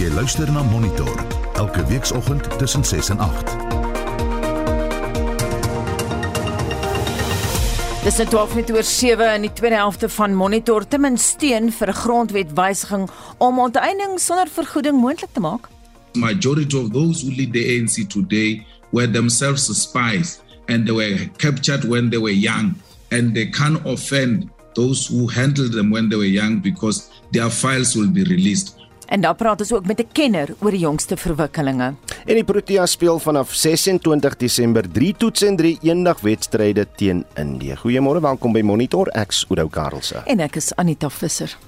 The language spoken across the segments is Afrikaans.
Jy luister na Monitor elke weekoggend tussen 6 en 8. Dis net 12 net oor 7 in die tweede helfte van Monitor te min steun vir 'n grondwetwysiging om onteiening sonder vergoeding moontlik te maak. Majority of those who lead the ANC today were themselves spies and they were captured when they were young and they can't offend those who handled them when they were young because their files will be released. En dan praat ons ook met 'n kenner oor die jongste verwikkelinge. En die Protea speel vanaf 26 Desember 3 toets en 3 eendagwedstryde teen Indië. Goeiemôre, welkom by Monitor X Oudo Karelse. En ek is Anita Visser.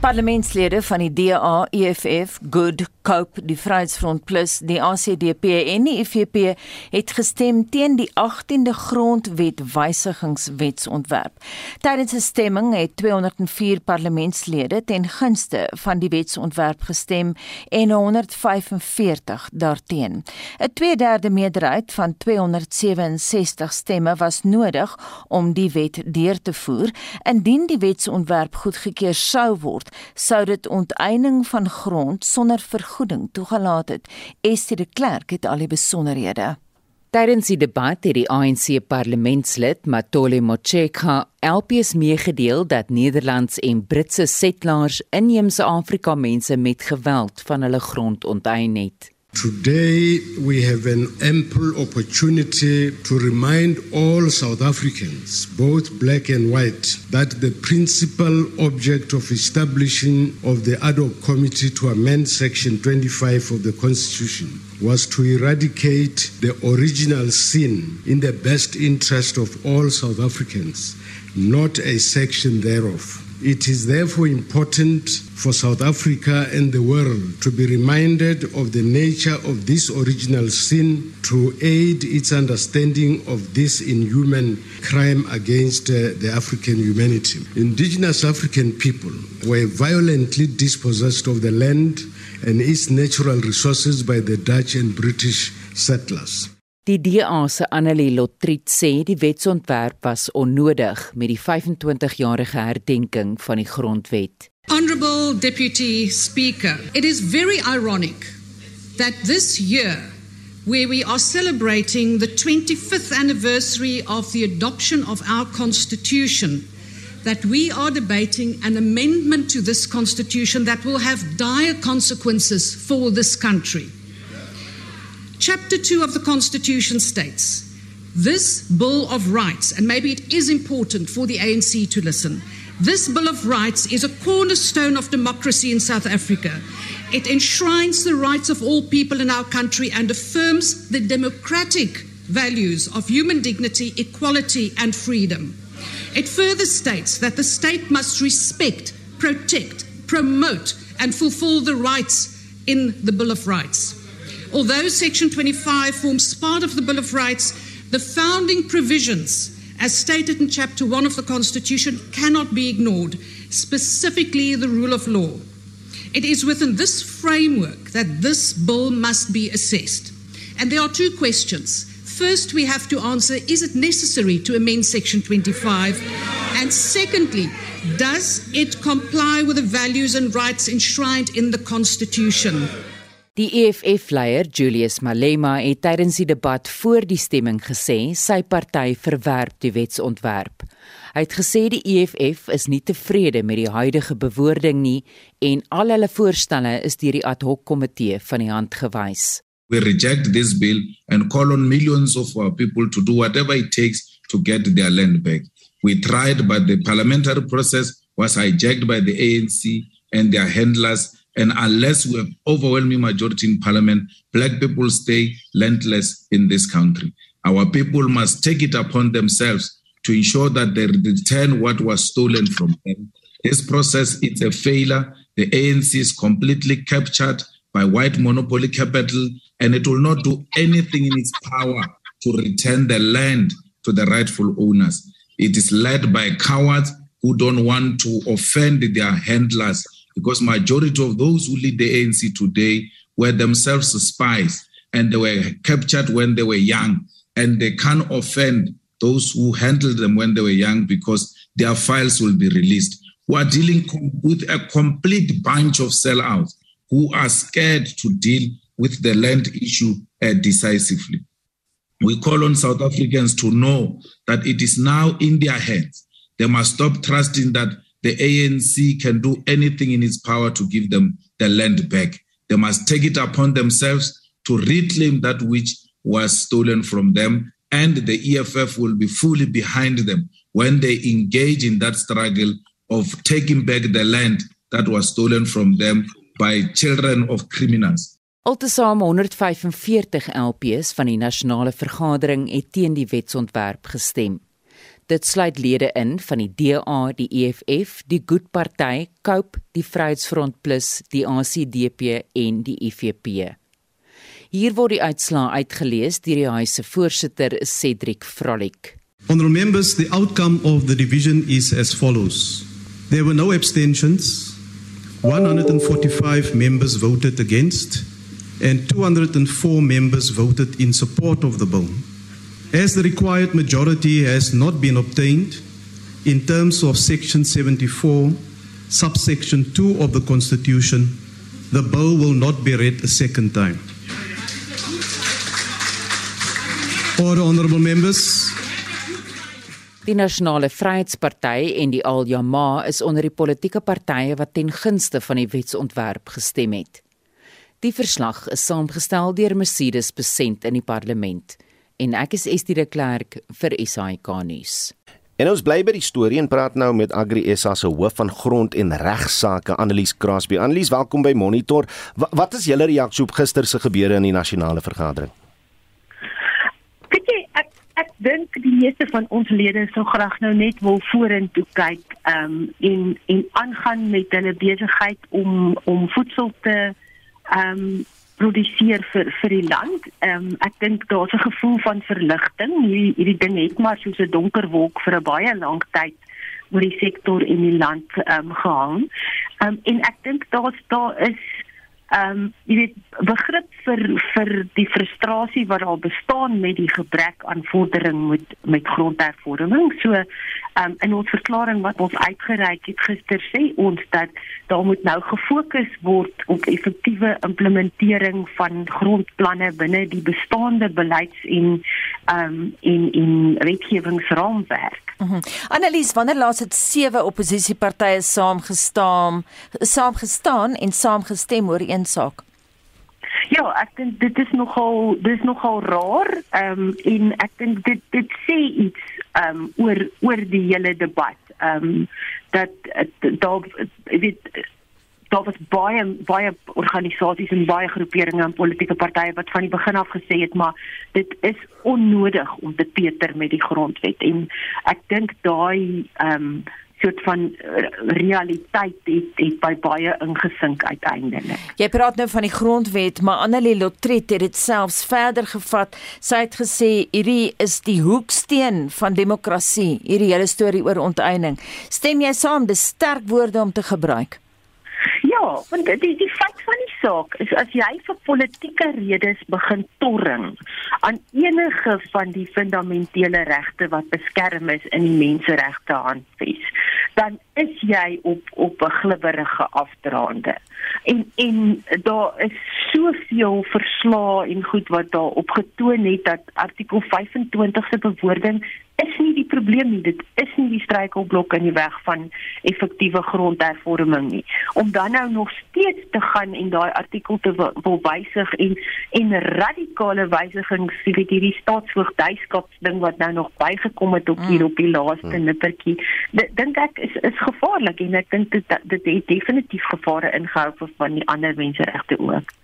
Parlementslede van die DA, EFF, Good Cope, die Vryheidsfront Plus, die ACDP en die IFP het gestem teen die 18de grondwet wysigingswetsontwerp. Tydens 'n stemming het 204 parlementslede ten gunste van die wetsontwerp gestem en 145 daarteen. 'n 2/3 meerderheid van 267 stemme was nodig om die wet deur te voer. Indien die wetsontwerp goedgekeur sou word, sou dit onteiening van grond sonder vergoeding toegelaat het. Estie de Klerk het al die besonderhede. Tydens die debat het die ANC parlementslid Matole Motshekga LPS meegedeel dat Nederlands en Britse settlers inheemse Afrika mense met geweld van hulle grond onteien het. Today, we have an ample opportunity to remind all South Africans, both black and white, that the principal object of establishing of the ad hoc committee to amend Section 25 of the Constitution was to eradicate the original sin in the best interest of all South Africans, not a section thereof. It is therefore important for South Africa and the world to be reminded of the nature of this original sin to aid its understanding of this inhuman crime against uh, the African humanity. Indigenous African people were violently dispossessed of the land and its natural resources by the Dutch and British settlers. Die DA se Annelie Lotriet sê die wetsontwerp was onnodig met die 25-jarige herdenking van die grondwet. Honorable Deputy Speaker, it is very ironic that this year, where we are celebrating the 25th anniversary of the adoption of our Constitution, that we are debating an amendment to this Constitution that will have dire consequences for this country. Chapter 2 of the Constitution states this Bill of Rights, and maybe it is important for the ANC to listen. This Bill of Rights is a cornerstone of democracy in South Africa. It enshrines the rights of all people in our country and affirms the democratic values of human dignity, equality, and freedom. It further states that the state must respect, protect, promote, and fulfill the rights in the Bill of Rights. Although Section 25 forms part of the Bill of Rights, the founding provisions, as stated in Chapter 1 of the Constitution, cannot be ignored, specifically the rule of law. It is within this framework that this bill must be assessed. And there are two questions. First, we have to answer is it necessary to amend Section 25? And secondly, does it comply with the values and rights enshrined in the Constitution? Die EFF-leier Julius Malema het tydens die debat voor die stemming gesê sy party verwerp die wetsontwerp. Hy het gesê die EFF is nie tevrede met die huidige bewoording nie en al hulle voorstelle is deur die ad hoc komitee van die hand gewys. We reject this bill and call on millions of our people to do whatever it takes to get their land back. We tried but the parliamentary process was hijacked by the ANC and their handlers And unless we have overwhelming majority in parliament, black people stay landless in this country. Our people must take it upon themselves to ensure that they return what was stolen from them. This process is a failure. The ANC is completely captured by white monopoly capital, and it will not do anything in its power to return the land to the rightful owners. It is led by cowards who don't want to offend their handlers because majority of those who lead the ANC today were themselves spies and they were captured when they were young, and they can't offend those who handled them when they were young because their files will be released. We are dealing com- with a complete bunch of sellouts who are scared to deal with the land issue uh, decisively. We call on South Africans to know that it is now in their hands. They must stop trusting that the ANC can do anything in its power to give them the land back. They must take it upon themselves to reclaim that which was stolen from them, and the EFF will be fully behind them when they engage in that struggle of taking back the land that was stolen from them by children of criminals. Altesaam 145 LPs van die nasionale vergadering het teen die wetsontwerp gestem. Dit sluit lede in van die DA, die EFF, die Good Party, Cope, die Vryheidsfront Plus, die ACDP en die IFP. Hier word die uitslaa uitgelees deur die huis se voorsitter Cedric Frolik. Honorable members, the outcome of the division is as follows. There were no abstentions. 145 members voted against and 204 members voted in support of the bill. As the required majority has not been obtained in terms of section 74 subsection 2 of the constitution, the bill will not be read a second time. Order honorable members. Die Nasionale Vryheidsparty en die Al Jamaa is onder die politieke partye wat ten gunste van die wetsontwerp gestem het. Die verslag is saamgestel deur Mercedes Besent in die parlement en ek is Estie de Klerk vir SAK nuus. En ons bly by die storie en praat nou met Agri SA se hoof van grond en regsaake Annelies Crosby. Annelies, welkom by Monitor. W wat is julle reaksie op gister se gebeure in die nasionale vergadering? Kyk ek ek dink die meeste van ons lede sou graag nou net wil vorentoe kyk, ehm um, en en aangaan met hulle besigheid om om voedsel te ehm um, produseer vir vir die land. Ehm um, ek dink daar's 'n gevoel van verligting. Hierdie hierdie ding het maar soos 'n donker wolk vir 'n baie lang tyd oor die sektor in die land ehm um, gehang. Ehm um, en ek dink daar's daar is ehm um, jy weet begrip vir vir die frustrasie wat daar bestaan met die gebrek aan vordering met met grondhervorming. So ehm um, in ons verklaring wat ons uitgereik het gister sê ons dat daar moet nou gefokus word op effektiewe implementering van grondplanne binne die bestaande beleids en ehm um, in in wetgewingsraamwerk. -hmm. Annelies, wanneer laas het sewe oppositiepartye saamgestaan, saamgestaan en saamgestem oor een saak? Ja, ek dink dit is nogal dis nogal raar. Ehm um, en ek dink dit dit sê iets ehm um, oor oor die hele debat. Ehm um, dat daar weet daar was baie baie organisasies en baie groeperinge en politieke partye wat van die begin af gesê het maar dit is onnodig om te peter met die grondwet en ek dink daai ehm um, soort van realiteit het, het by baie ingesink uiteindelik. Jy praat nou van die grondwet, maar Annelie Lotret het dit selfs verder gevat. Sy het gesê hierdie is die hoeksteen van demokrasie, hierdie hele storie oor onteiening. Stem jy saam dis sterk woorde om te gebruik? Ja, want die die feit van die saak is as jy vir politieke redes begin torring aan enige van die fundamentele regte wat beskerm is in die menseregte handves, dan is jy op op 'n glibberige afdraande. En en daar is soveel verslae en goed wat daar opgetoon het dat artikel 25 se bewoording is nie die probleem nie. Dit is nie die struikelblok in die weg van effektiewe grondhervorming nie. Om dan nou nog steeds te gaan en daai artikel te wil wysig en en radikale wysigings, jy weet hierdie staatsvoogdyskapsding wat nou nog bygekom het op hier op die laaste mm. nippertjie. Dink ek is is gevaarlik en ek dink dit dit het definitief gevare ingehou vir van die ander menseregte ook.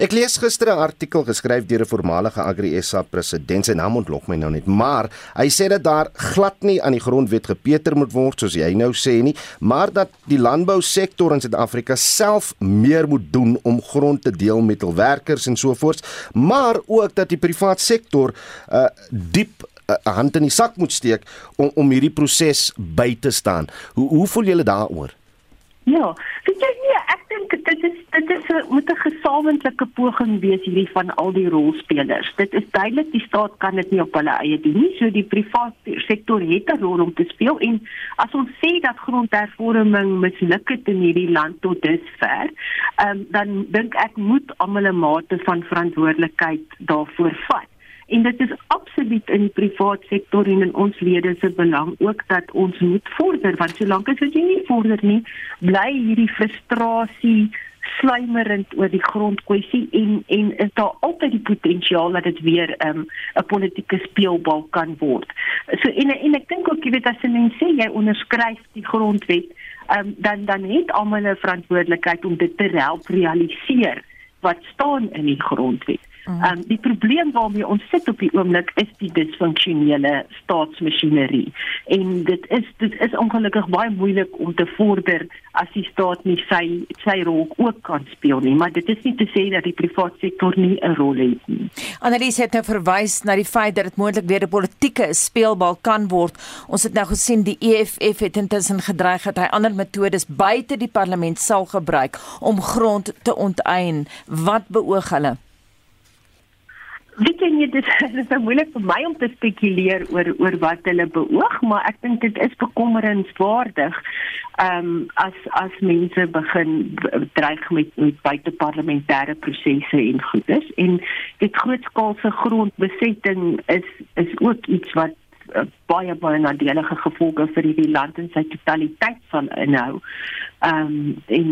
Ek lees gister 'n artikel geskryf deur 'n voormalige Agri SA president, sy naam ontlok my nou net, maar hy sê dat daar glad nie aan die grondwet gepeter moet word soos jy nou sê nie, maar dat die landbousektor in Suid-Afrika self meer moet doen om grond te deel met hul werkers en so voort, maar ook dat die privaat sektor 'n uh, diep 'n hand in die sak moet steek om om hierdie proses by te staan. Hoe hoe voel julle daaroor? Ja, weet jy nie, ek dink dit is dit is moet 'n gesamentlike poging wees hierdie van al die rolspelers. Dit is duidelik die staat kan dit nie op hulle eie doen nie. So die private sektor het 'n rol om te speel en as ons sê dat grondhervorming misluk het in hierdie land tot dusver, um, dan dink ek moet almal 'n mate van verantwoordelikheid daarvoor vat. En dit is absoluut in die private sektor en in ons lede se belang ook dat ons moet vorder want solank as jy nie vorder nie, bly hierdie frustrasie slymerend oor die grondkwessie en en is daar altyd die potensiaal dat dit weer ehm, 'n um, politieke speelbal kan word. So en en ek dink ook jy weet as 'n mens sê jy onderskryf die grondwet, um, dan dan het almal 'n verantwoordelikheid om dit te help realiseer wat staan in die grondwet. Mm. Um, die probleem waarmee ons sit op die oomblik is die disfunksionele staatsmasjinerie. En dit is dit is ongelukkig baie moeilik om te vorder as die staat nie sy sy rol ook kan speel nie, maar dit is nie te sê dat die private sektor nie 'n rol het nie. Annelies het nou verwys na die feit dat dit moontlik weer 'n politieke speelbal kan word. Ons het nou gesien die EFF het intussen gedreig dat hy ander metodes buite die parlement sal gebruik om grond te onteien. Wat beoog hulle? Weet jy nie dit is so moeilik vir my om te spekuleer oor oor wat hulle beoog, maar ek dink dit is bekommerenswaardig. Ehm um, as as mense begin dreig met met buiteparlementêre prosesse en goedes en dit grootskaalse grondbesetting is is ook iets wat baie baie nadelige gevolge vir die land en sy totaliteit van inhou. Ehm um, en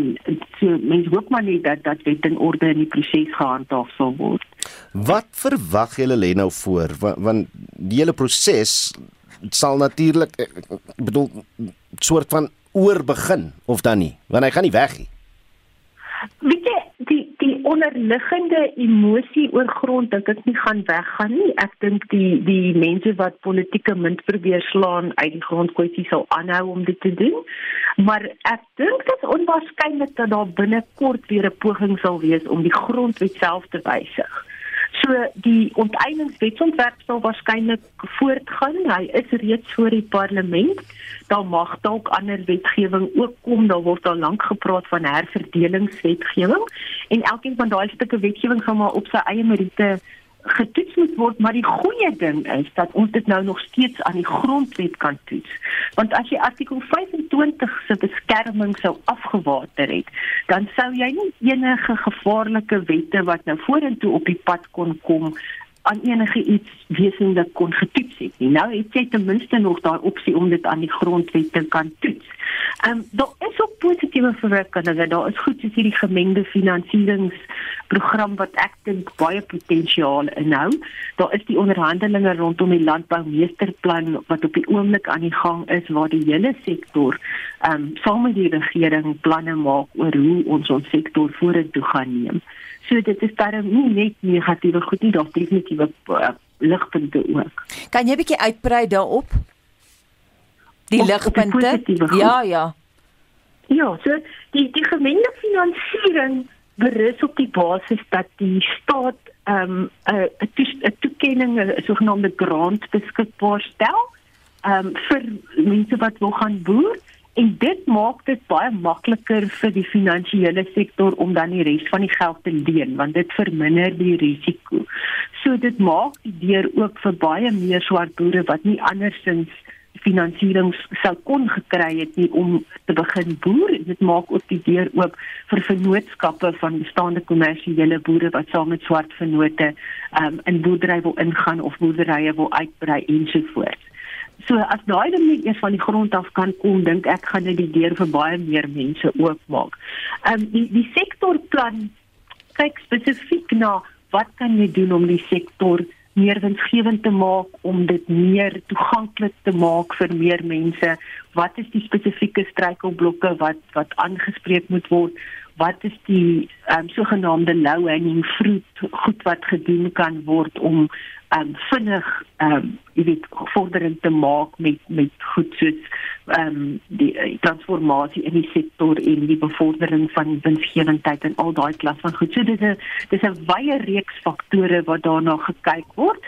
so mense hoop maar nie dat dat wet en orde in die proses gehandhaaf sal word. Wat verwag julle lê nou voor want, want die hele proses sal natuurlik bedoel soort van oor begin of dan nie want hy gaan nie weg nie. Weet jy onderliggende emosie oor grond dink ek nie gaan weggaan nie. Ek dink die die mense wat politieke munt probeer slaan uit die grondkwessie sal aanhou om dit te doen. Maar ek dink dit is onwaarskynlik dat daar binnekort weer 'n poging sal wees om die grondwet self te wysig. So die onteieningswetsontwerp sal waarskynlik voortgaan. Hy is reeds voor die parlement. Daar mag dalk ander wetgewing ook kom. Daar word al lank gepraat van herverdelingswetgewing en elkeen van daai stukke wetgewing gaan maar op sy eie meriete getoets moet word, maar die goeie ding is dat ons dit nou nog steeds aan die grondwet kan toets. Want as jy artikel 25 se beskerming sou afgewater het, dan sou jy nie enige gevaarlike wette wat nou vorentoe op die pad kon kom aan enige iets wesentlik kon getoets het nie. Nou het jy ten minste nog daai opsie om dit aan die grondwet te kan toets. Ehm um, daar is ook positiewe verwikkelinge. Daar is goed soos hierdie gemengde finansieringsprogram wat ek dink baie potensiaal inhou. Daar is die onderhandelinge rondom die landboumeesterplan wat op die oomblik aan die gang is waar die hele sektor ehm um, saam met die regering planne maak oor hoe ons ons sektor vorentoe gaan neem. So dit is darem nie net negatiewe goed nie, daar's definitiewe uh, ligpunte ook. Kan jy 'n bietjie uitbrei daarop? Die ligpunte? Ja, ja. Ja, so die die gemengde finansiering berus op die basis dat die staat ehm um, 'n 'n toekenning 'n sogenaamde grant beskikbaar stel ehm um, vir mense wat wil gaan boer En dit maak dit baie makliker vir die finansiële sektor om dan die res van die geld te leen want dit verminder die risiko. So dit maak die deur ook vir baie meer swart boere wat nie andersins finansiering sou kon gekry het nie om te begin boer. Dit maak ook die deur oop vir vennootskappe van bestaande kommersiële boere wat saam met swart vennote um, in boerdery wil ingaan of boerderye wil uitbrei ensovoorts. So as daai ding net eers van die grond af kan kom, dink ek gaan dit die deur vir baie meer mense oopmaak. Ehm um, die die sektorplan kyk spesifiek na wat kan jy doen om die sektor meer winsgewend te maak om dit meer toeganklik te maak vir meer mense. Wat is die spesifieke struikelblokke wat wat aangespreek moet word? Wat is die um, sogenaamde low hanging fruit goed wat gedoen kan word om um vinnig um jy weet vordering te maak met met goed soos um die uh, transformasie in die sektor en die bevordering van winsgewendheid en al daai klas van goed. So dis 'n dis 'n wye reeks faktore wat daarna gekyk word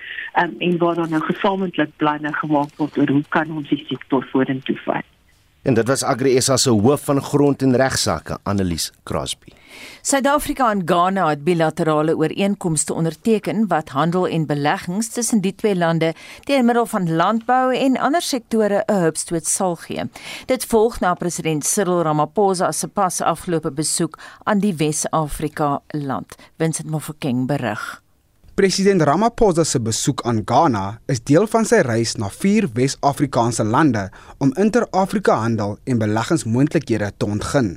um en waar dan nou gesamentlik planne gemaak word oor hoe kan ons die sektor vorentoe vat. En dit was AgriSA se hoof van grond en regsaake, Annelies Crosby. Suid-Afrika en Ghana het bilaterale ooreenkomste onderteken wat handel en beleggings tussen die twee lande deur middel van landbou en ander sektore 'n hupstoot sal gee. Dit volg na president Cyril Ramaphosa se pas afgelope besoek aan die Wes-Afrika land. Vincent Mofokeng berig. President Ramaphosa se besoek aan Ghana is deel van sy reis na vier Wes-Afrikaanse lande om inter-Afrika handel en beleggingsmoontlikhede te ontgin.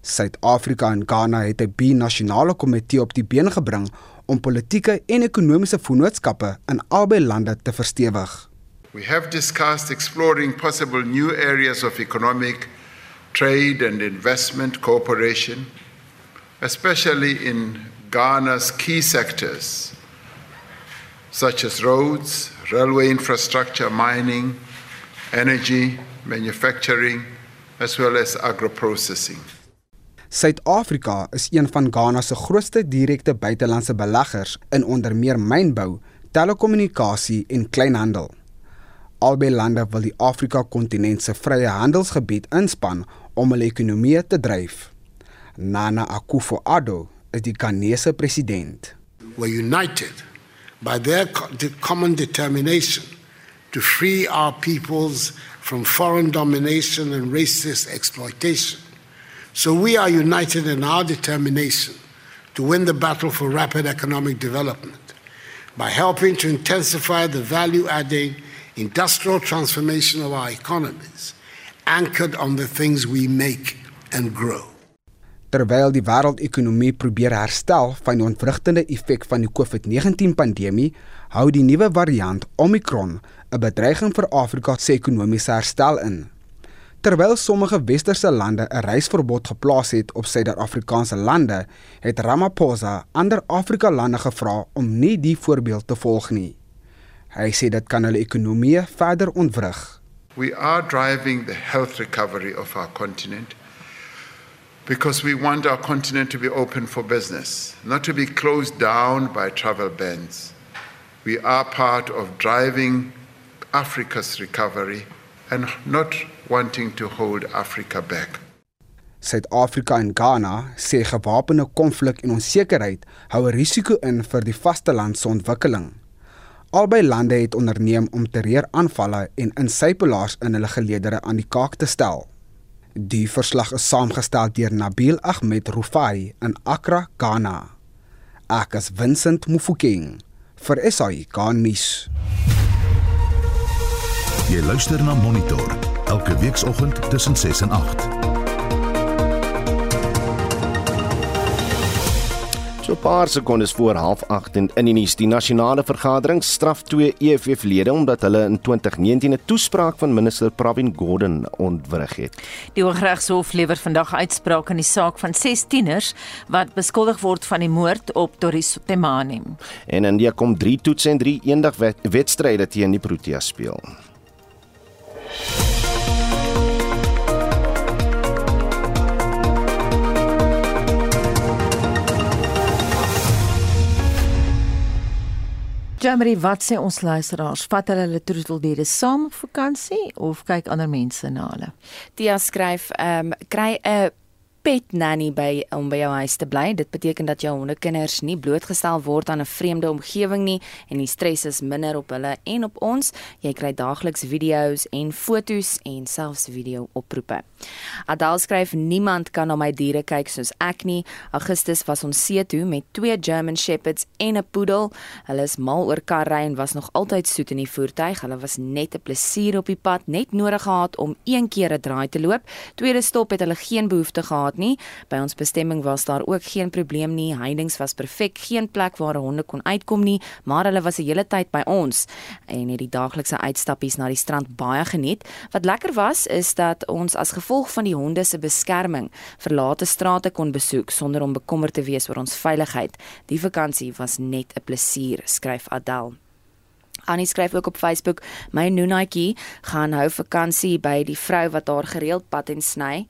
Suid-Afrika en Ghana het 'n bi-nasionale komitee op die been gebring om politieke en ekonomiese vennootskappe in albei lande te verstewig. We have discussed exploring possible new areas of economic, trade and investment cooperation, especially in Ghana's key sectors such as roads, railway infrastructure, mining, energy, manufacturing, as well as agro-processing. Suid-Afrika is een van Ghana se grootste direkte buitelandse beleggers in onder meer mynbou, telekommunikasie en kleinhandel. Albei lande wil die Afrika-kontinent se vrye handelsgebied inspann om hulle ekonomie te dryf. Nana Akufo-Addo is die Ghanese president. We're united by their common determination to free our peoples from foreign domination and racist exploitation. So we are united in our determination to win the battle for rapid economic development by helping to intensify the value adding industrial transformation of our economies, anchored on the things we make and grow. Terwyl die wêreldekonomie probeer herstel van die ontwrigtende effek van die COVID-19 pandemie, hou die nuwe variant Omicron 'n bedreiging vir Afrika se ekonomiese herstel in. Terwyl sommige westerse lande 'n reisverbod geplaas het op Suid-Afrikaanse lande, het Ramaphosa ander Afrika lande gevra om nie die voorbeeld te volg nie. Hy sê dit kan hulle ekonomie verder ontwrig. We are driving the health recovery of our continent because we want our continent to be open for business, not to be closed down by travel bans. We are part of driving Africa's recovery and not wanting to hold Africa back. Suid-Afrika en Ghana sê gewapende konflik en onsekerheid hou 'n risiko in vir die vasteland se ontwikkeling. Albei lande het onderneem om terreuraanvalle en insypelaars in hulle geleedere aan die kaak te stel. Die verslag is saamgestel deur Nabil Ahmed Rufai in Accra, Ghana. Ek is Vincent Mufokeng vir SAI Garnis. Jy luister na Monitor elke weekoggend tussen 6 en 8. So 'n paar sekondes voor 08:30 in in die nuus, die nasionale vergadering straf twee EFF-lede omdat hulle in 2019 'n toespraak van minister Pravin Gordhan ontwrig het. Die Hooggeregshof lewer vandag uitspraak in die saak van 6 tieners wat beskuldig word van die moord op Doris Temane. En India kom 3 toets en 3 eendag wedstryde teen die Proteas speel. Jamie, wat sê ons luisteraars? Vat hulle hulle troeteldiere saam op vakansie of kyk ander mense na hulle? Tia skryf, ehm um, kry 'n pet nanny by om by jou huis te bly. Dit beteken dat jou hondekinders nie blootgestel word aan 'n vreemde omgewing nie en die stres is minder op hulle en op ons. Jy kry daagliks video's en fotos en selfs video oproepe. Adal skryf niemand kan na my diere kyk soos ek nie. Augustus was ons see toe met twee German Shepherds en 'n poedel. Hulle is mal oor karry en was nog altyd soet in die voertuig. Hulle was net 'n plesier op die pad, net nodig gehad om een keer 'n draai te loop. Tweede stop het hulle geen behoefte gehad gehad nie. By ons bestemming was daar ook geen probleem nie. Heininge was perfek, geen plek waar honde kon uitkom nie, maar hulle was die hele tyd by ons en het die daaglikse uitstappies na die strand baie geniet. Wat lekker was is dat ons as gevolg van die honde se beskerming verlate strate kon besoek sonder om bekommerd te wees oor ons veiligheid. Die vakansie was net 'n plesier, skryf Adel. Annie skryf ook op Facebook: "My noenaatjie gaan hou vakansie by die vrou wat haar gereeld pad en sny.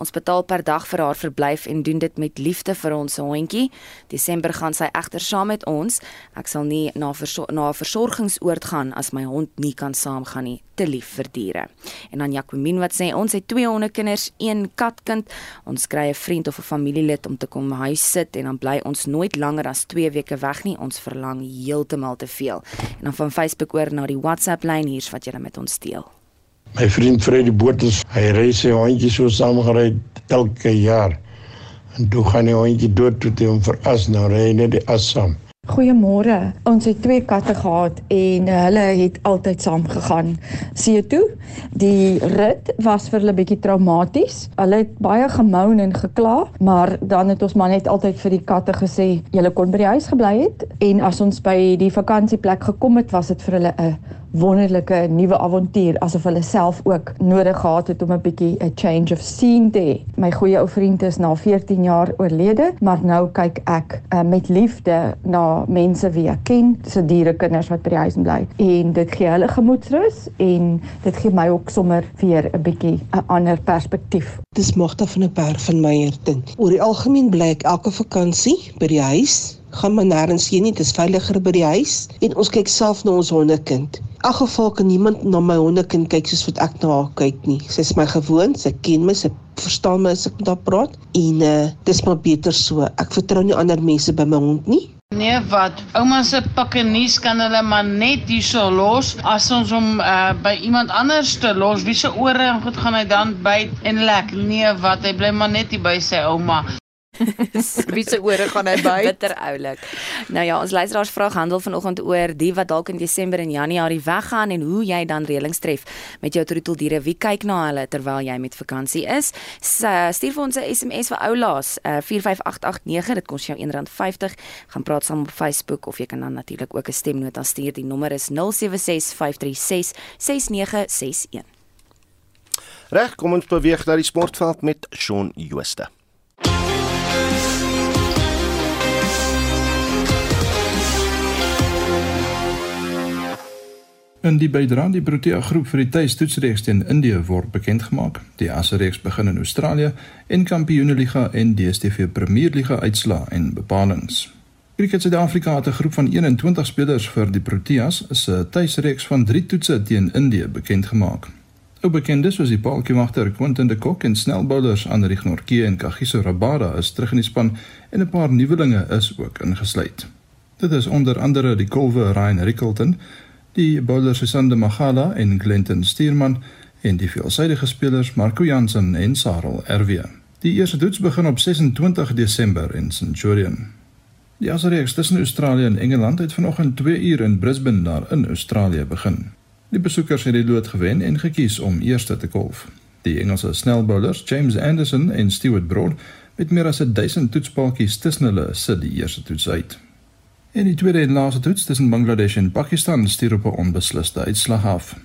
Ons betaal per dag vir haar verblyf en doen dit met liefde vir ons hondjie. Desember gaan sy egter saam met ons. Ek sal nie na verso na 'n versorgingsoord gaan as my hond nie kan saamgaan nie. Te lief vir diere. En dan Jacqueline wat sê ons het twee hondekinders, een katkind. Ons kry 'n vriend of 'n familielid om te kom huis sit en dan bly ons nooit langer as 2 weke weg nie. Ons verlang heeltemal te veel. En dan van Facebook oor na die WhatsApp lyn hier's wat jy met ons deel. My vriend Freddy Boters, hy ry sy hondjie so saamgery elke jaar. En toe gaan die hondjie dood toe hom veras nou ry hy net die as saam. Goeiemôre. Ons het twee katte gehad en hulle het altyd saam gegaan. See toe, die rit was vir hulle bietjie traumaties. Hulle het baie gemoun en gekla, maar dan het ons maar net altyd vir die katte gesê, "Julle kon by die huis gebly het." En as ons by die vakansieplek gekom het, was dit vir hulle 'n wonderlike nuwe avontuur asof hulle self ook nodig gehad het om 'n bietjie 'n change of scene te hê. My goeie ou vriend is na 14 jaar oorlede, maar nou kyk ek uh, met liefde na mense wie ek ken, se dierekinders wat by die huis bly. En dit gee hulle gemoedsrus en dit gee my ook sommer weer 'n bietjie 'n ander perspektief. Dis Magda van 'n berg van Meyerton. Oor die algemeen bly ek elke vakansie by die huis gaan maar nêrens heen nie, dit is veiliger by die huis en ons kyk self na ons hondekind elk geval kan niemand na my hondekind kyk soos wat ek na haar kyk nie. Sy is my gewoond, sy ken my, sy verstaan my as ek met haar praat en uh dis maar beter so. Ek vertrou nie ander mense by my hond nie. Nee, wat? Ouma se pakkenuus kan hulle maar net hierso los as ons hom uh by iemand anders te los. Wie se ore en goed gaan hy dan byt en lek? Nee, wat? Hy bly maar net hier by sy ouma. Wie se ore gaan hy by? Bitter oulik. Nou ja, ons luisteraars vra handel vanoggend oor die wat dalk in Desember en Januarie weggaan en hoe jy dan reëlings tref met jou troeteldiere. Wie kyk na hulle terwyl jy met vakansie is? Stuur vir ons 'n SMS vir oulaas uh, 45889. Dit kos jou R1.50. Gaan praat saam op Facebook of jy kan dan natuurlik ook 'n stemnota stuur. Die nommer is 0765366961. Reg, kom ons beweeg na die sportveld met Shaun Jooste. In die bydrae die Protea groep vir die tuistoetsreeks teen Indië word bekend gemaak. Die Asse-reeks begin in Australië en Kampioenliga en DStv Premierliga uitslae en bepalinge. Cricket Suid-Afrika het 'n groep van 21 spelers vir die Proteas se tuisreeks van 3 toetse teen Indië bekend gemaak. Ou bekendes soos die paaltjiemagter Quentin de Kock en snelbowlers Anrich Nortje en Kagiso Rabada is terug in die span en 'n paar nuwelinge is ook ingesluit. Dit is onder andere die kolwe Ryan Rickelton die bowlers Susanne Magala en Glenton Stuurman en die veelsidige spelers Marco Jansen en Sarel RW. Die eerste toets begin op 26 Desember in Centurion. Die Asreeks tussen Australië en Engeland het vanoggend 2 uur in Brisbane daar in Australië begin. Die besoekers het die lood gewen en gekies om eerste te golf. Die Engelse snelbowlers James Anderson en Stuart Broad met meer as 1000 toetspaaltjies tussen hulle sit die eerste toets uit. En die tweede en laaste toets tussen Bangladesh en Pakistan stuur op 'n onbesliste uitslag af.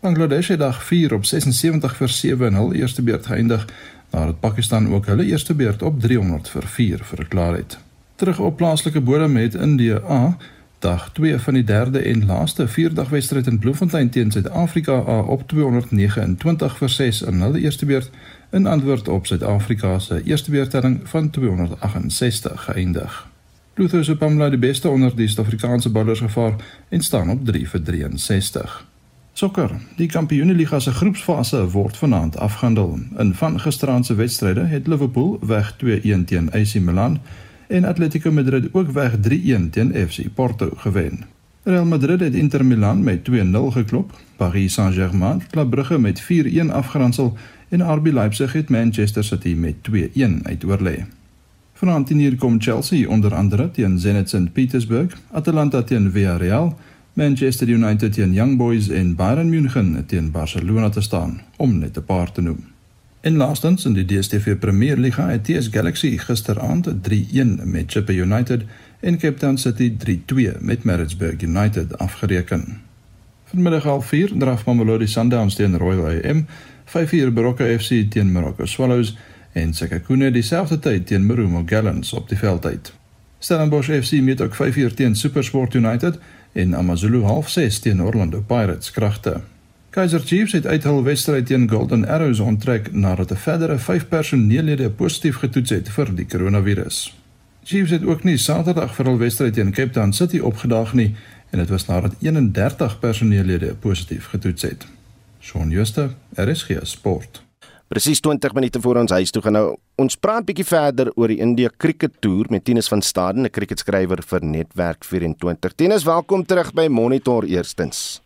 Bangladesh het dag 4 op 76 vir 7 in hul eerste beurt geëindig, nadat Pakistan ook hulle eerste beurt op 300 vir 4 verklaar het. Terug op plaaslike bodem het India A dag 2 van die derde en laaste vierdagwedstryd in Bloemfontein teen Suid-Afrika A op 229 vir 6 in hulle eerste beurt in antwoord op Suid-Afrika se eerste beurtelling van 268 geëindig. Luther se Pamela die beste onder die Suid-Afrikaanse bowlers gevaar en staan op 3 vir 63. Sokker, die Kampioenliga se groepsfase word vanaand afgehandel. In van gisteraand se wedstryde het Liverpool weg 2-1 teen AC Milan en Atletico Madrid ook weg 3-1 teen FC Porto gewen. Real Madrid het Inter Milan met 2-0 geklop, Paris Saint-Germain Club Brugge met 4-1 afgeronsel en RB Leipzig het Manchester City met 2-1 uitoorlê. Vanaand hier kom Chelsea onder andere teen Zenit St Petersburg, Atalanta teen Villarreal, Manchester United teen Young Boys en Bayern München teen Barcelona te staan, om net 'n paar te noem. En laastens in die DStv Premier Liga het TS Galaxy gisteraand 3-1 met Chippa United en Cape Town City 3-2 met Maritzburg United afgereken. Vanmiddag half 4 draf Mamelodi Sundowns teen Royal AM, 5-4 Baroka FC teen Morocco Swallows en Sekhukhune dieselfde tyd teen Marumo Gallants op die veld uit. Stellenbosch FC meet ook 5-4 teen SuperSport United en AmaZulu half 6 teen Orlando Pirates kragte. Kaiser Chiefs het uit hul wedstryd teen Golden Arrows onttrek nadat 'n verdere 5 personeellede positief getoets het vir die koronavirus. Chiefs het ook nie Saterdag vir hul wedstryd teen Cape Town City opgedaag nie en dit was nadat 31 personeellede positief getoets het. Shaun Schuster, RSG Sport. Presies 20 minute voor ons huis toe gaan nou. Ons praat bietjie verder oor die India Cricket Tour met Tinus van Staden, 'n cricketskrywer vir Netwerk 24. Tinus, welkom terug by Monitor eerstens.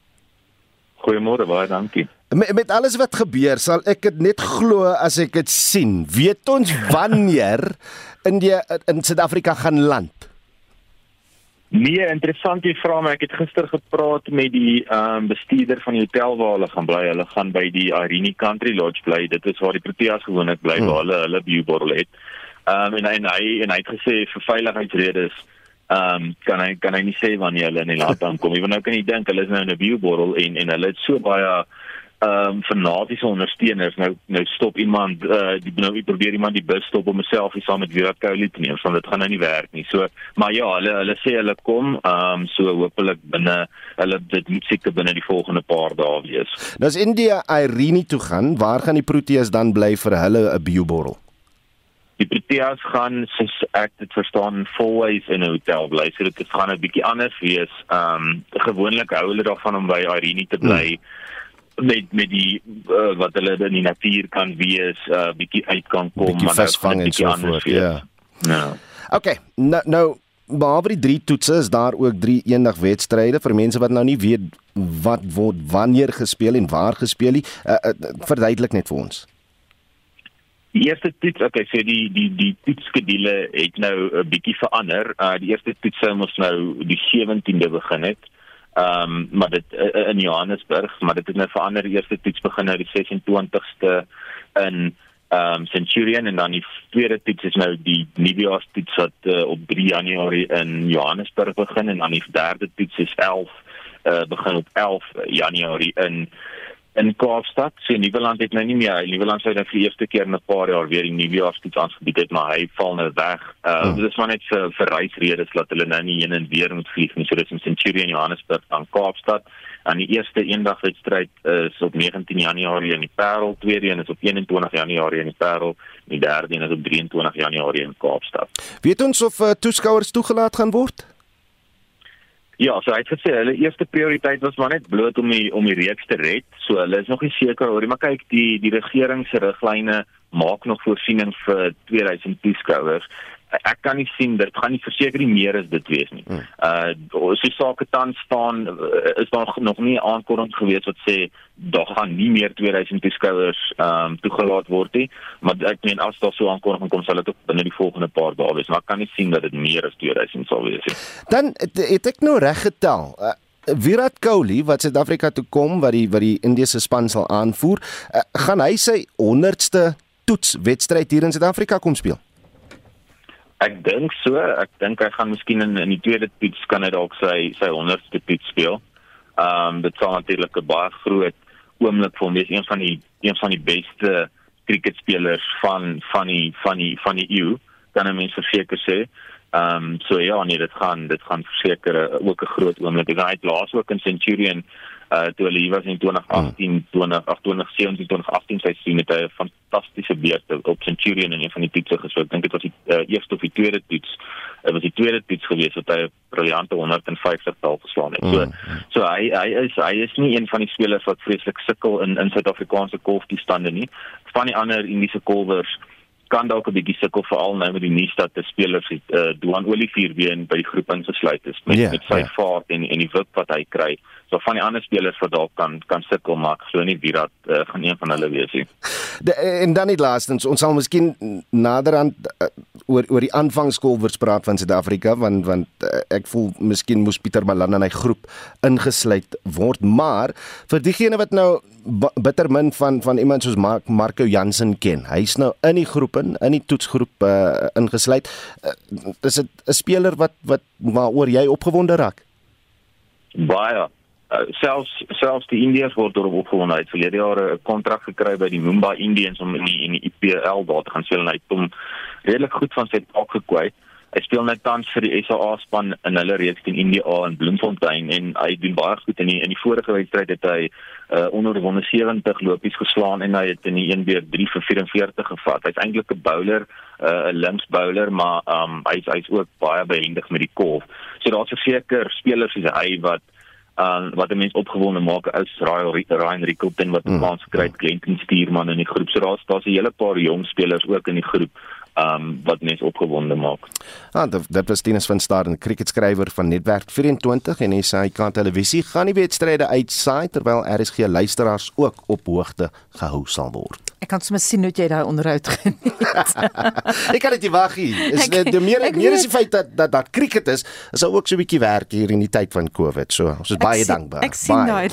Goeiemôre, baie dankie. Met, met alles wat gebeur, sal ek dit net glo as ek dit sien. Weet ons wanneer India in Suid-Afrika gaan land? Nee, interessant jy vra my. Ek het gister gepraat met die ehm um, bestuurder van die hotel waar hulle gaan bly. Hulle gaan by die Irene Country Lodge bly. Dit is waar die Proteas gewoonlik bly hmm. waar hulle hulle bierborrel het. Ehm um, en, en hy en hy het gesê vir veiligheidsredes ehm um, kan hy kan hy nie sê wanneer hulle in die land aankom. Jy nou kan jy dink hulle is nou in 'n bierborrel en en hulle het so baie ehm um, fanatiese ondersteuners nou nou stop iemand uh, die nou probeer iemand die bus stop om homself hier saam met Virat Kohli te neem want dit gaan nou nie werk nie. So maar ja, hulle hulle sê hulle kom ehm um, so hopelik binne hulle dit moet seker binne die volgende paar dae wees. Nou as India Irene toe gaan, waar gaan die Proteas dan bly vir hulle 'n bioborrel? Die Proteas gaan soos ek dit verstaan volways in 'n hotel bly. So dit gaan 'n bietjie anders wees. Ehm um, gewoonlik hou hulle daarvan om by Irene te bly. Hmm met met die uh, wat hulle in die natuur kan wees, 'n uh, bietjie uit kan kom, maar dit is so voort. Ja. Ja. Okay, nou nou behalwe die drie toetse is daar ook drie eendag wedstryde vir mense wat nou nie weet wat word wanneer gespeel en waar gespeel nie. Uh, uh, verduidelik net vir ons. Die eerste toets, okay, so die die die toetskedule het nou 'n bietjie verander. Uh die eerste toets sou mos nou die 17de begin het. Ehm um, maar dit uh, in Johannesburg, maar dit het nou verander. Die eerste toets begin nou die 26ste in ehm um, Centurion en dan die tweede toets is nou die nuwejaars toets wat uh, op 3 Januarie in Johannesburg begin en dan die derde toets is 11 uh, begin op 11 Januarie in in Kaapstad. So Nieuweland het nou nie meer. Nieuweland sou dan vir die eerste keer in 'n paar jaar weer die nuwejaarstoets aangebied het, maar hy val nou weg. Uh oh. dis maar net vir vir reisredes dat hulle nou nie heen en weer moet vlieg nie. So dis in Centurion Johannesburg aan Kaapstad. En die eerste eendagwedstryd is op 19 Januarie in die Parel, tweede een is op 21 Januarie in die Parel, die derde een is op 23 Januarie in Kaapstad. Weet ons of uh, toeskouers toegelaat gaan word? Ja, so hy het gesê hulle eerste prioriteit was maar net bloot om die om die reeks te red. So hulle is nog nie seker oor nie, maar kyk, die die regering se riglyne maak nog voorsiening vir 2000 toeskouers ek kan nie sien dit gaan nie verseker nie meer as dit wees nie. Hmm. Uh as die sake tans staan is daar nog nie 'n aankondiging gewees wat sê daar gaan nie meer 2000 toeskouers ehm um, toegelaat word nie, maar ek meen as daar so aankondiging kom sal dit ook binne die volgende paar dae wees, maar ek kan nie sien dat dit meer as 2000 sal wees nie. Dan het ek nou reg getel. Uh, Virat Kohli wat Suid-Afrika toe kom wat die wat die Indiese span sal aanvoer, uh, gaan hy sy 100ste toetswedstryd hier in Suid-Afrika kom speel? Ek dink so, ek dink hy gaan miskien in in die tweede toets kan hy dalk sy sy 100ste toets speel. Ehm um, dit sal natuurlik 'n baie groot oomblik vir hom wees, een van die een van die beste cricketspelers van van die van die van die EU, kan ek mens verseker sê. Ehm um, so ja, nee, dit gaan dit gaan verseker ook 'n groot oomblik. Hy het laas ook in Centurion uh toe hulle hier was in 2018 20 2017 2018 seisoen het hy 'n fantastiese beurt op Centurion in een van die toetse gespeel. Ek dink dit was die uh, eerste of die tweede toets. Dit was die tweede toets gewees wat hy 'n briljante 150 tal geslaan het. So mm. so hy hy is hy is nie een van die spelers wat vreeslik sukkel in in Suid-Afrikaanse golftoestande nie. Van die ander Indiese golfers kan dalk 'n bietjie sukkel veral nou met die nuus dat die spelers het uh, Duan Olivier weer in by die groep ingesluit is met yeah, met sy yeah. vaart en en die wip wat hy kry. So van die ander spelers wat dalk kan kan sukkel maar glo nie wie dat uh, gaan een van hulle wees nie. De, en dan nie laastens ons sal miskien nader aan uh, oor oor die aanvangskolwers praat van Suid-Afrika want want uh, ek voel miskien moes Pieter Malan in hy groep ingesluit word maar vir diegene wat nou bitter min van van iemand soos Mark Marco Jansen ken. Hy's nou in die groep in, in die toetsgroep uh, ingesluit. Uh, is dit 'n speler wat wat waaroor jy opgewonde raak? Baie. Uh, selfs selfs die Indiërs word daarop opgewonde. Het verlede jaar 'n kontrak gekry by die Mumbai Indians om in die, in die IPL daar te gaan speel en hy het hom redelik goed van sy taak gekwyt. Hy speel net tans vir die SA span in hulle reeks teen India in Bloemfontein en hy doen baie goed in die in die vorige wedstryd het hy uh, onderwonde 70 lopies geslaan en hy het in die 1 weer 3 vir 44 gevat. Hy's eintlik 'n bowler, uh, 'n uh, links bowler, maar um, hy's hy's ook baie behendig met die kolf. So daar's verseker spelers soos hy wat uh, wat mense opgewonde maak is Ryan Ryan Rickelton wat 'n mm. kans gekry het, Glenn Stuurman in die groep. So daar's daar's 'n hele paar jong spelers ook in die groep um, wat mense opgewonde maak. Ah, dit was Tinus van Staden, 'n cricketskrywer van Netwerk 24 en hy sê hy kan televisie gaan die wedstryde uitsaai terwyl RSG luisteraars ook op hoogte gehou sal word. Ek kan sommer sien hoe jy daai onderhoud geniet. ek kan dit nie wag nie. Is dit die meer meer is die feit dat dat dat cricket is, is ook so 'n bietjie werk hier in die tyd van COVID. So, ons is baie dankbaar. Ek sien daai.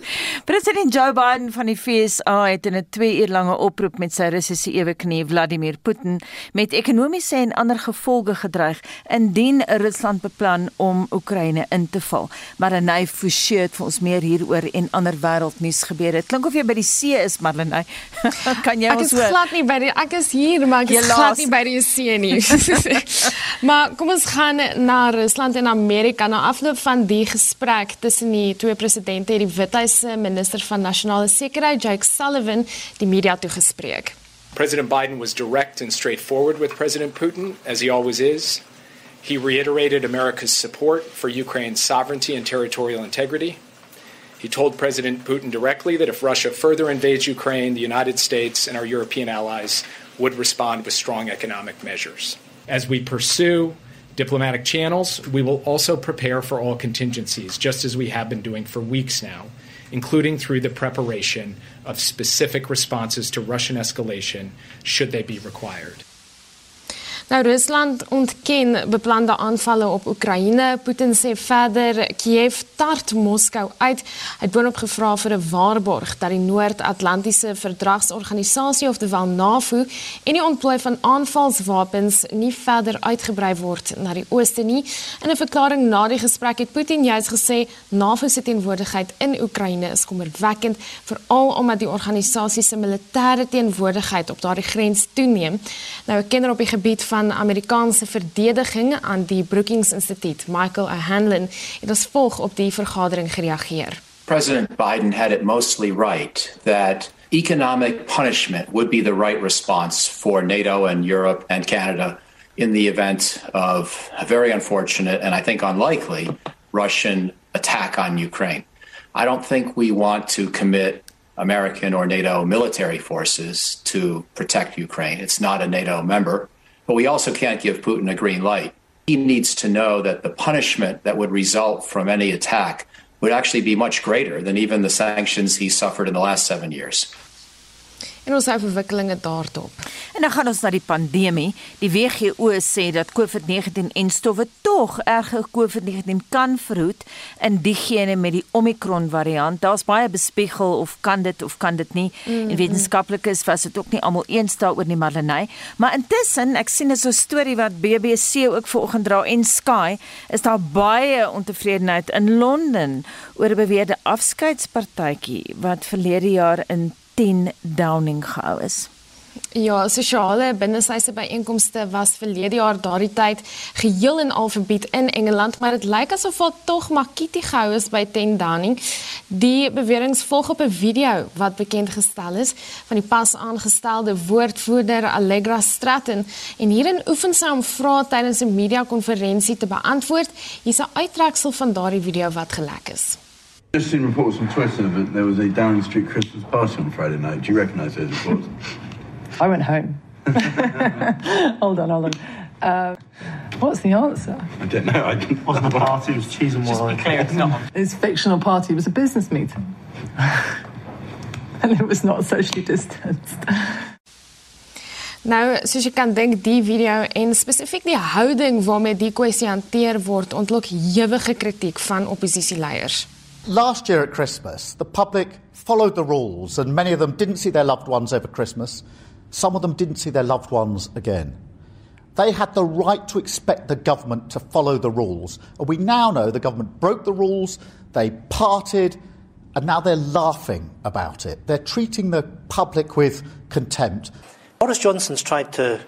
President Joe Biden van die FSA het in 'n 2 uur lange oproep met sy Russiese eweknie Vladimir Putin met ekonomiese en ander gevolge gedreig indien Rusland beplan om Oekraïne in te val. Marlenae Forsie het vir ons meer hieroor en ander wêreldnuus gebeure. Dit klink of jy by die see is, Marlenae. kan jy ons hoor? Ek is glad nie by die ek is hier, maar ek is glad nie by die see nie. maar kom ons gaan na Rusland en Amerika na afloop van die gesprek tussen die twee presidente het die Withuise minister van nasionale sekuriteit Jake Sullivan die media toegespreek. President Biden was direct and straightforward with President Putin as he always is. He reiterated America's support for Ukraine's sovereignty and territorial integrity. He told President Putin directly that if Russia further invades Ukraine, the United States and our European allies would respond with strong economic measures. As we pursue diplomatic channels, we will also prepare for all contingencies, just as we have been doing for weeks now, including through the preparation of specific responses to Russian escalation should they be required. Nou Rusland ontken beplande aanvalle op Oekraïne. Putin sê verder Kiev tart Moskou uit. Hy het boonop gevra vir 'n waarborg dat die Noord-Atlantiese Verdragsorganisasie of die NAVO en die ontplooi van aanvalswapens nie verder uitgebrei word na die ooste nie. In 'n verklaring na die gesprek het Putin juis gesê NAVO se teenwoordigheid in Oekraïne is kommerwekkend, veral omdat die organisasie se militêre teenwoordigheid op daardie grens toeneem. Nou 'n kenner op die gebied van van Amerikaanse verdediging aan die Brookings Instituut, Michael O'Hanlon, het as volg op die vergadering gereageer. President Biden had it mostly right that economic punishment would be the right response for NATO and Europe and Canada in the event of a very unfortunate and I think unlikely Russian attack on Ukraine. I don't think we want to commit American or NATO military forces to protect Ukraine. It's not a NATO member. But we also can't give Putin a green light. He needs to know that the punishment that would result from any attack would actually be much greater than even the sanctions he suffered in the last seven years. En ons hou verwikkelinge daarop. En dan gaan ons na die pandemie. Die WHO sê dat COVID-19 en stowwe tog erge COVID-19 kan verhoed in diegene met die Omicron variant. Daar's baie bespiegel of kan dit of kan dit nie. Mm -hmm. En wetenskaplikes was dit ook nie almal eens daaroor nie, Marlenae. Maar intussen, ek sien 'n so storie wat BBC ook vanoggend dra en Sky, is daar baie ontevredenheid in Londen oor 'n beweerde afskeidspartytjie wat verlede jaar in 10 Downing gehou is. Ja, sosiale binnesyse byeenkomste was verlede jaar daardie tyd geheel en al verbied in Engeland, maar dit lyk asof wat tog Makiti gehou is by 10 Downing. Die beweringe volg op 'n video wat bekend gestel is van die pas aangestelde woordvoerder Allegra Stratton en hierin oefen sy om vrae tydens 'n media konferensie te beantwoord. Hier's 'n uittreksel van daardie video wat gelek is. Just seen reports on Twitter that there was a Downing Street Christmas party on Friday night. Do you recognise those reports? I went home. hold on, hold on. Uh, what's the answer? I don't know. I didn't. wasn't a party. It was cheese and wine. Just be clear, it's not. It's fictional party. It was a business meeting, and it was not socially distanced. Nou, soos jy kan dink, die video en spesifiek die houding waarmee die kwessie hanteer word, ontlok ewige kritiek van oppositieleiers. Last year at Christmas, the public followed the rules, and many of them didn't see their loved ones over Christmas. Some of them didn't see their loved ones again. They had the right to expect the government to follow the rules. And we now know the government broke the rules, they parted, and now they're laughing about it. They're treating the public with contempt. Boris Johnson's tried to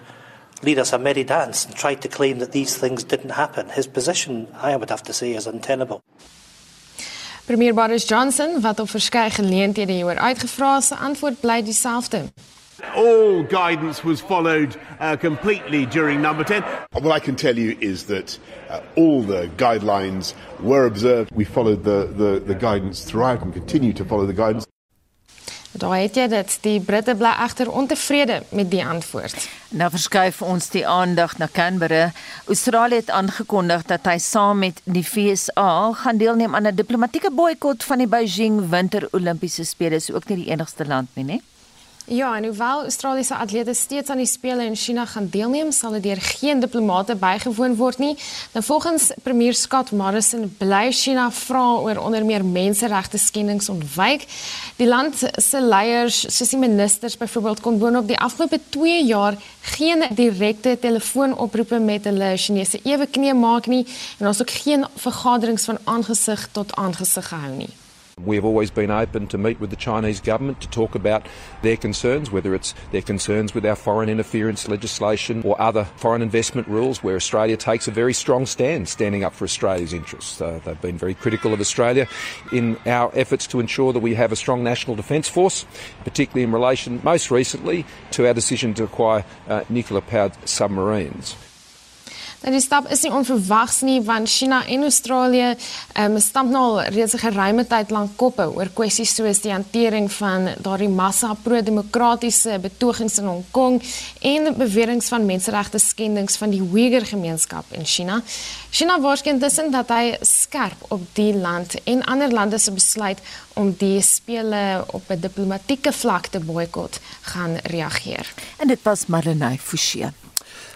lead us a merry Dance and tried to claim that these things didn't happen. His position, I would have to say, is untenable. Premier Boris Johnson wat op verskeie geleenthede hieroor uitgevra is, antwoord bly dieselfde. all guidance was followed uh, completely during number 10. What I can tell you is that uh, all the guidelines were observed. We followed the, the, the guidance throughout and continue to follow the guidance. Daar het jy dit. Die Britte bly egter ontevrede met die antwoord. Nou verskuif ons die aandag na Canberra. Australië het aangekondig dat hy saam met die VSA gaan deelneem aan 'n diplomatieke boikot van die Beijing Winter Olimpiese Spele. Dis ook nie die enigste land nie, né? Ja, en hoewel Australiese atlete steeds aan die spele in China gaan deelneem, sal dit deur geen diplomate bygewoon word nie. Nou volgens premier Scott Morrison bly China vra oor onder meer menseregte skendings ontwyk. Die land se leiers, soos die ministers byvoorbeeld kon boonop die afgelope 2 jaar geen direkte telefoonoproepe met hulle Chinese eweknie maak nie en daar's ook geen vergaderings van aangesig tot aangesig gehou nie. We have always been open to meet with the Chinese government to talk about their concerns, whether it's their concerns with our foreign interference legislation or other foreign investment rules, where Australia takes a very strong stand, standing up for Australia's interests. Uh, they've been very critical of Australia in our efforts to ensure that we have a strong national defence force, particularly in relation, most recently, to our decision to acquire uh, nuclear powered submarines. Nou die stap is nie onverwags nie want China en Australië um, stamp nou al reeds 'n geruime tyd lank koppe oor kwessies soos die hantering van daardie massa pro-demokratiese betogings in Hong Kong en beweringe van menseregte skendings van die Uyghur gemeenskap in China. China waarskyn tussen dat hy skerp op die land en ander lande se besluit om die spele op 'n diplomatieke vlak te boikot gaan reageer. En dit was Marlenae Forsie.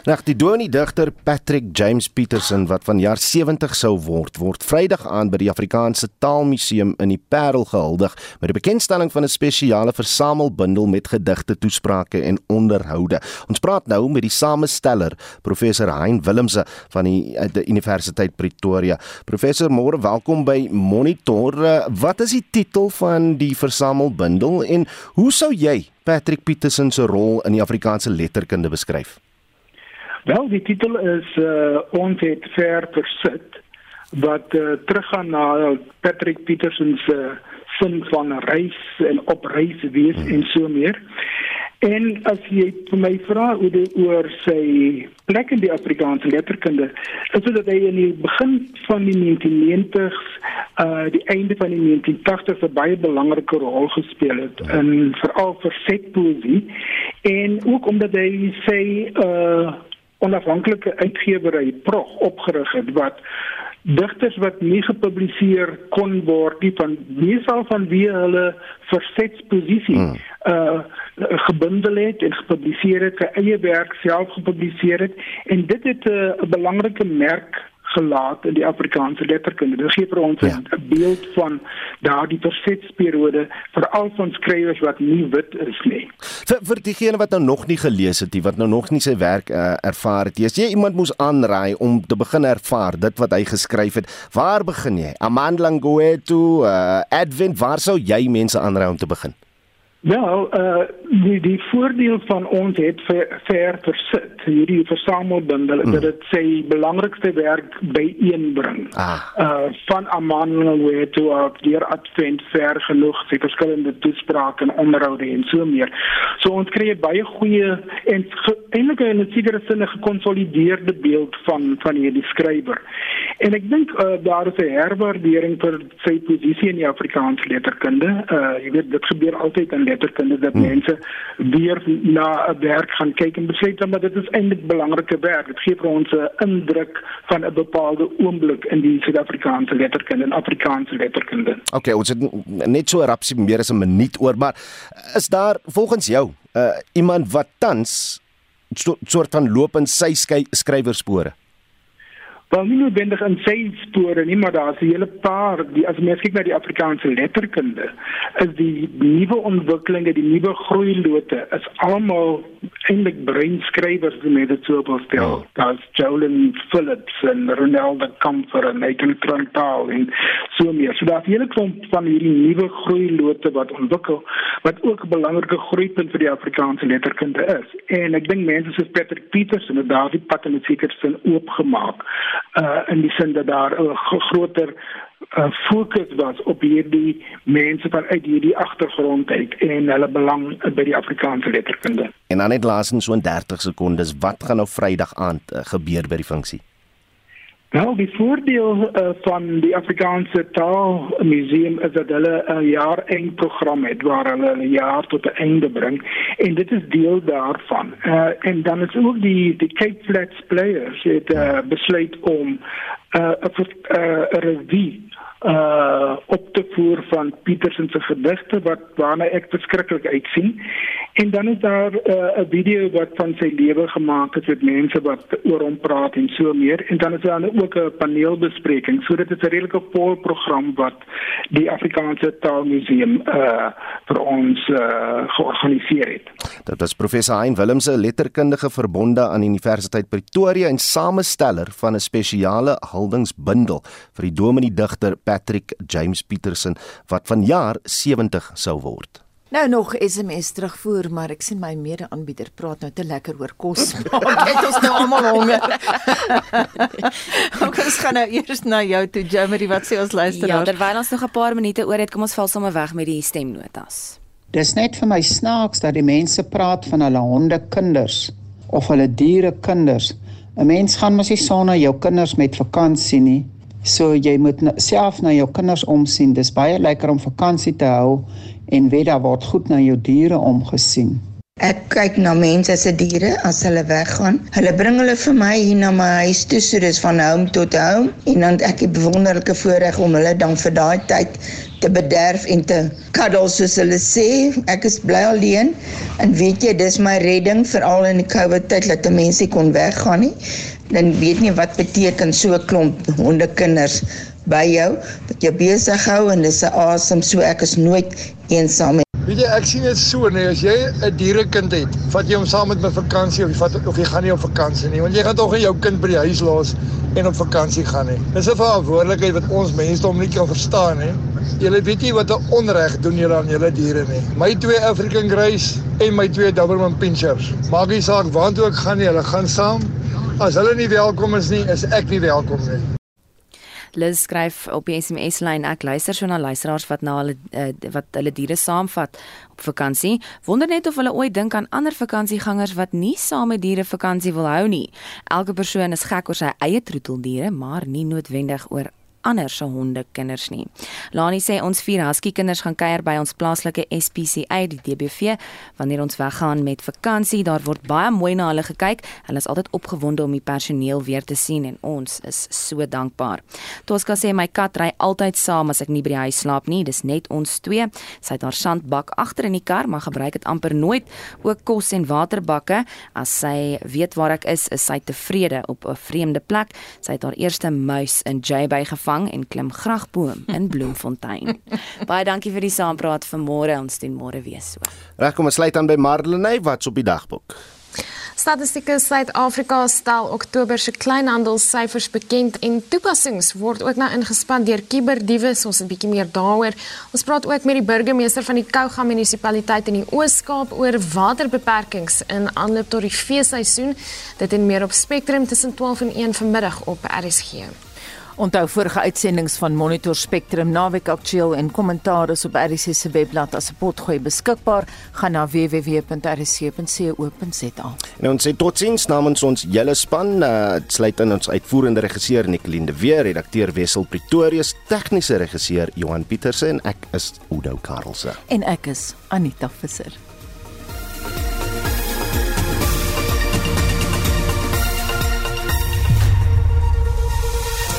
Reg die dominee digter Patrick James Peterson wat van jaar 70 sou word, word Vrydag aan by die Afrikaanse Taalmuseum in die Parel gehuldig met die bekendstelling van 'n spesiale versamelbundel met gedigte, toesprake en onderhoude. Ons praat nou met die samesteller, professor Hein Willemse van die, die Universiteit Pretoria. Professor, môre welkom by Monitor. Wat is die titel van die versamelbundel en hoe sou jy Patrick Peterson se rol in die Afrikaanse letterkunde beskryf? Wel, die titel is uh, Ons het ver versit wat uh, teruggaan na Patrick Peterson se uh, sin van reis en op reis wees hmm. en so meer. En as jy vir my vra oor die oor sy plek in die Afrikaanse letterkunde, is dit dat hy in die begin van die 1990s, uh die einde van die 1980s 'n baie belangrike rol gespeel het in veral versetpoesie en ook omdat hy sê uh onafhanklike uitgewery Prog opgerig het wat digters wat nie gepubliseer kon word nie van meesal van wie hulle versetsposisie hmm. uh gebundel het en gepubliseer het, sy eie werk self gepubliseer het en dit het 'n uh, belangrike merk gelaat in die Afrikaanse letterkunde. Dit gee vir ons 'n ja. beeld van daardie versetsperiode veral van skrywers wat nie wit is nie. Vir vir diegene wat nou nog nie gelees het nie, wat nou nog nie sy werk uh, ervaar het nie. As jy iemand moes aanraai om te begin ervaar dit wat hy geskryf het, waar begin jy? Amandla Ngwetu, uh, Advent, waar sou jy mense aanraai om te begin? Wel, uh die die voordeel van ons het ver, ver versit hierdie versamelbundel mm. dat dit sy belangrikste werk byeenbring. Ah. Uh van Amanuel toe op deur Advent ver genoeg sy verskillende toesprake en onderhoude en so meer. So ons kry baie goeie en eintlik 'n sekere sinne gekonsolideerde beeld van van hierdie skrywer. En ek dink uh, daar is 'n herwaardering vir sy posisie in die Afrikaanse letterkunde. Uh jy weet dit gebeur altyd in letterkunde dat hmm. mense weer na 'n werk gaan kyk en besluit dat dit is eintlik belangrike werk. Dit gee vir ons 'n indruk van 'n bepaalde oomblik in die Suid-Afrikaanse letterkunde en Afrikaanse letterkunde. Okay, ons het net so rapsie meer as 'n minuut oor, maar is daar volgens jou uh, iemand wat tans soort van loop in sy skrywerspore? Wel nie noodwendig in sy spore nie, maar daar's 'n hele paar die as mens kyk na die Afrikaanse letterkunde, is die nuwe ontwikkelinge, die nuwe groeilote is almal eintlik breinskrywers met dit so op stel. Oh. Daar's Jolyn Phillips en Ronald Comfort en Michael Trantal en so meer. So daar's 'n hele klomp van hierdie nuwe groeilote wat ontwikkel wat ook 'n belangrike groeipunt vir die Afrikaanse letterkunde is. En ek dink mense soos Patrick Peters en daardie pad in seker sin oopgemaak uh in die sin dat daar 'n groter uh, fokus was op hierdie mense van uit hierdie agtergrond uit en hulle belang by die Afrikaanse letterkunde. En dan net laasens so in 30 sekondes, wat gaan nou Vrydag aand uh, gebeur by die funksie? Nou, die voordeel uh, van die Afrikaanse Taalmuseum is dat hulle 'n jaar eng program het waar hulle 'n jaar tot 'n einde bring en dit is deel daarvan. Uh, en dan is ook die die Cape Flats Players het uh, besluit om 'n uh, 'n uh, revue uh op te voer van Petersen se gedigte wat waarna ek verskriklik uitsien. En dan is daar 'n uh, video wat van sy lewe gemaak het met mense wat oor hom praat en so meer. En dan is daar ook 'n paneelbespreking. So dit is 'n redelike vol program wat die Afrikaanse Taalmuseum uh vir ons uh georganiseer het. Dit is professor Hein Willemse, letterkundige verbonde aan Universiteit Pretoria en samesteller van 'n spesiale huldingsbundel vir die dominee digter Patrick James Peterson wat vanjaar 70 sou word. Nou nog SMS terugvoer, maar ek sien my mede-aanbieder praat nou te lekker oor kos. Maak dit ons nou almal honger. ons gaan nou eers na jou toe, Jeremy, wat sê ons luisteraars? Ja, terwyl ons nog 'n paar minute oor het, kom ons val sommer weg met die stemnotas. Dis net vir my snaaks dat die mense praat van hulle honde kinders of hulle diere kinders. 'n Mens gaan mos nie saam na jou kinders met vakansie nie. So jy moet self na jou kinders omsien. Dis baie lekker om vakansie te hou en weet daar word goed na jou diere omgesien. Ek kyk na mense se diere as hulle weggaan. Hulle bring hulle vir my hier na my huis toe, so dis van home tot home en dan ek het wonderlike voorreg om hulle dan vir daai tyd te bederf en te cuddle soos hulle sê. Ek is bly alleen en weet jy, dis my redding veral in die COVID tyd dat mense kon weggaan nie. Dan weet nie wat beteken so 'n klomp hondekinders by jou wat jou besig hou en dis 'n asem so ek is nooit eensaam Weet jy, ek sien dit so nee, as jy 'n dierekind het, vat jy hom saam met my vakansie of jy vat of jy gaan nie op vakansie nie, want jy gaan tog nie jou kind by die huis los en op vakansie gaan nie. Dis 'n verantwoordelikheid wat ons mense om nie kan verstaan nie. Julle weet nie wat 'n onreg doen julle aan julle diere nie. My twee African Greys en my twee Doberman Pinschers. Maak nie saak waartoe ek gaan nie, hulle gaan saam. As hulle nie welkom is nie, is ek nie welkom nie. Liz skryf op die SMS lyn ek luister so na luisteraars wat na hulle uh, wat hulle diere saamvat op vakansie. Wonder net of hulle ooit dink aan ander vakansiegangers wat nie saam met diere vakansie wil hou nie. Elke persoon is gek oor sy eie troeteldiere, maar nie noodwendig oor ander se honde kinders nie. Lani sê ons vier husky kinders gaan kuier by ons plaaslike SPCA die DBV wanneer ons weggaan met vakansie. Daar word baie mooi na hulle gekyk. Hulle is altyd opgewonde om die personeel weer te sien en ons is so dankbaar. Tosca sê my kat ry altyd saam as ek nie by die huis slaap nie. Dis net ons twee. Sy het haar sandbak agter in die kar, maar gebruik dit amper nooit. Ook kos en waterbakke. As sy weet waar ek is, is sy tevrede op 'n vreemde plek. Sy het haar eerste muis in J-Bay gevang vang en klim gragboom in Bloemfontein. Baie dankie vir die saampraat vanmôre. Ons doen môre weer so. Reg kom ons sluit aan by Marlenae wat's op die dagboek. Statistieke Suid-Afrika stel Oktober se kleinhandelssyfers bekend en toepassings word ook nou ingespan deur kuberdiewe, so ons 'n bietjie meer daaroor. Ons praat ook met die burgemeester van die Kouga munisipaliteit in die Oos-Kaap oor waterbeperkings in aanloop tot die feesseisoen. Dit en meer op Spectrum tussen 12 en 1 vanmiddag op RSG. Onthou vorige uitsendings van Monitor Spectrum naweek aktueel en kommentaar is op RC se webblad as 'n potgooi beskikbaar. Gaan na www.rc.co.za. En ons sê totsiens namens ons hele span, uh, sluit in ons uitvoerende regisseur Nicoline de Weer, redakteur Wessel Pretorius, tegniese regisseur Johan Pieterse en ek is Udo Karlse. En ek is Anita Visser.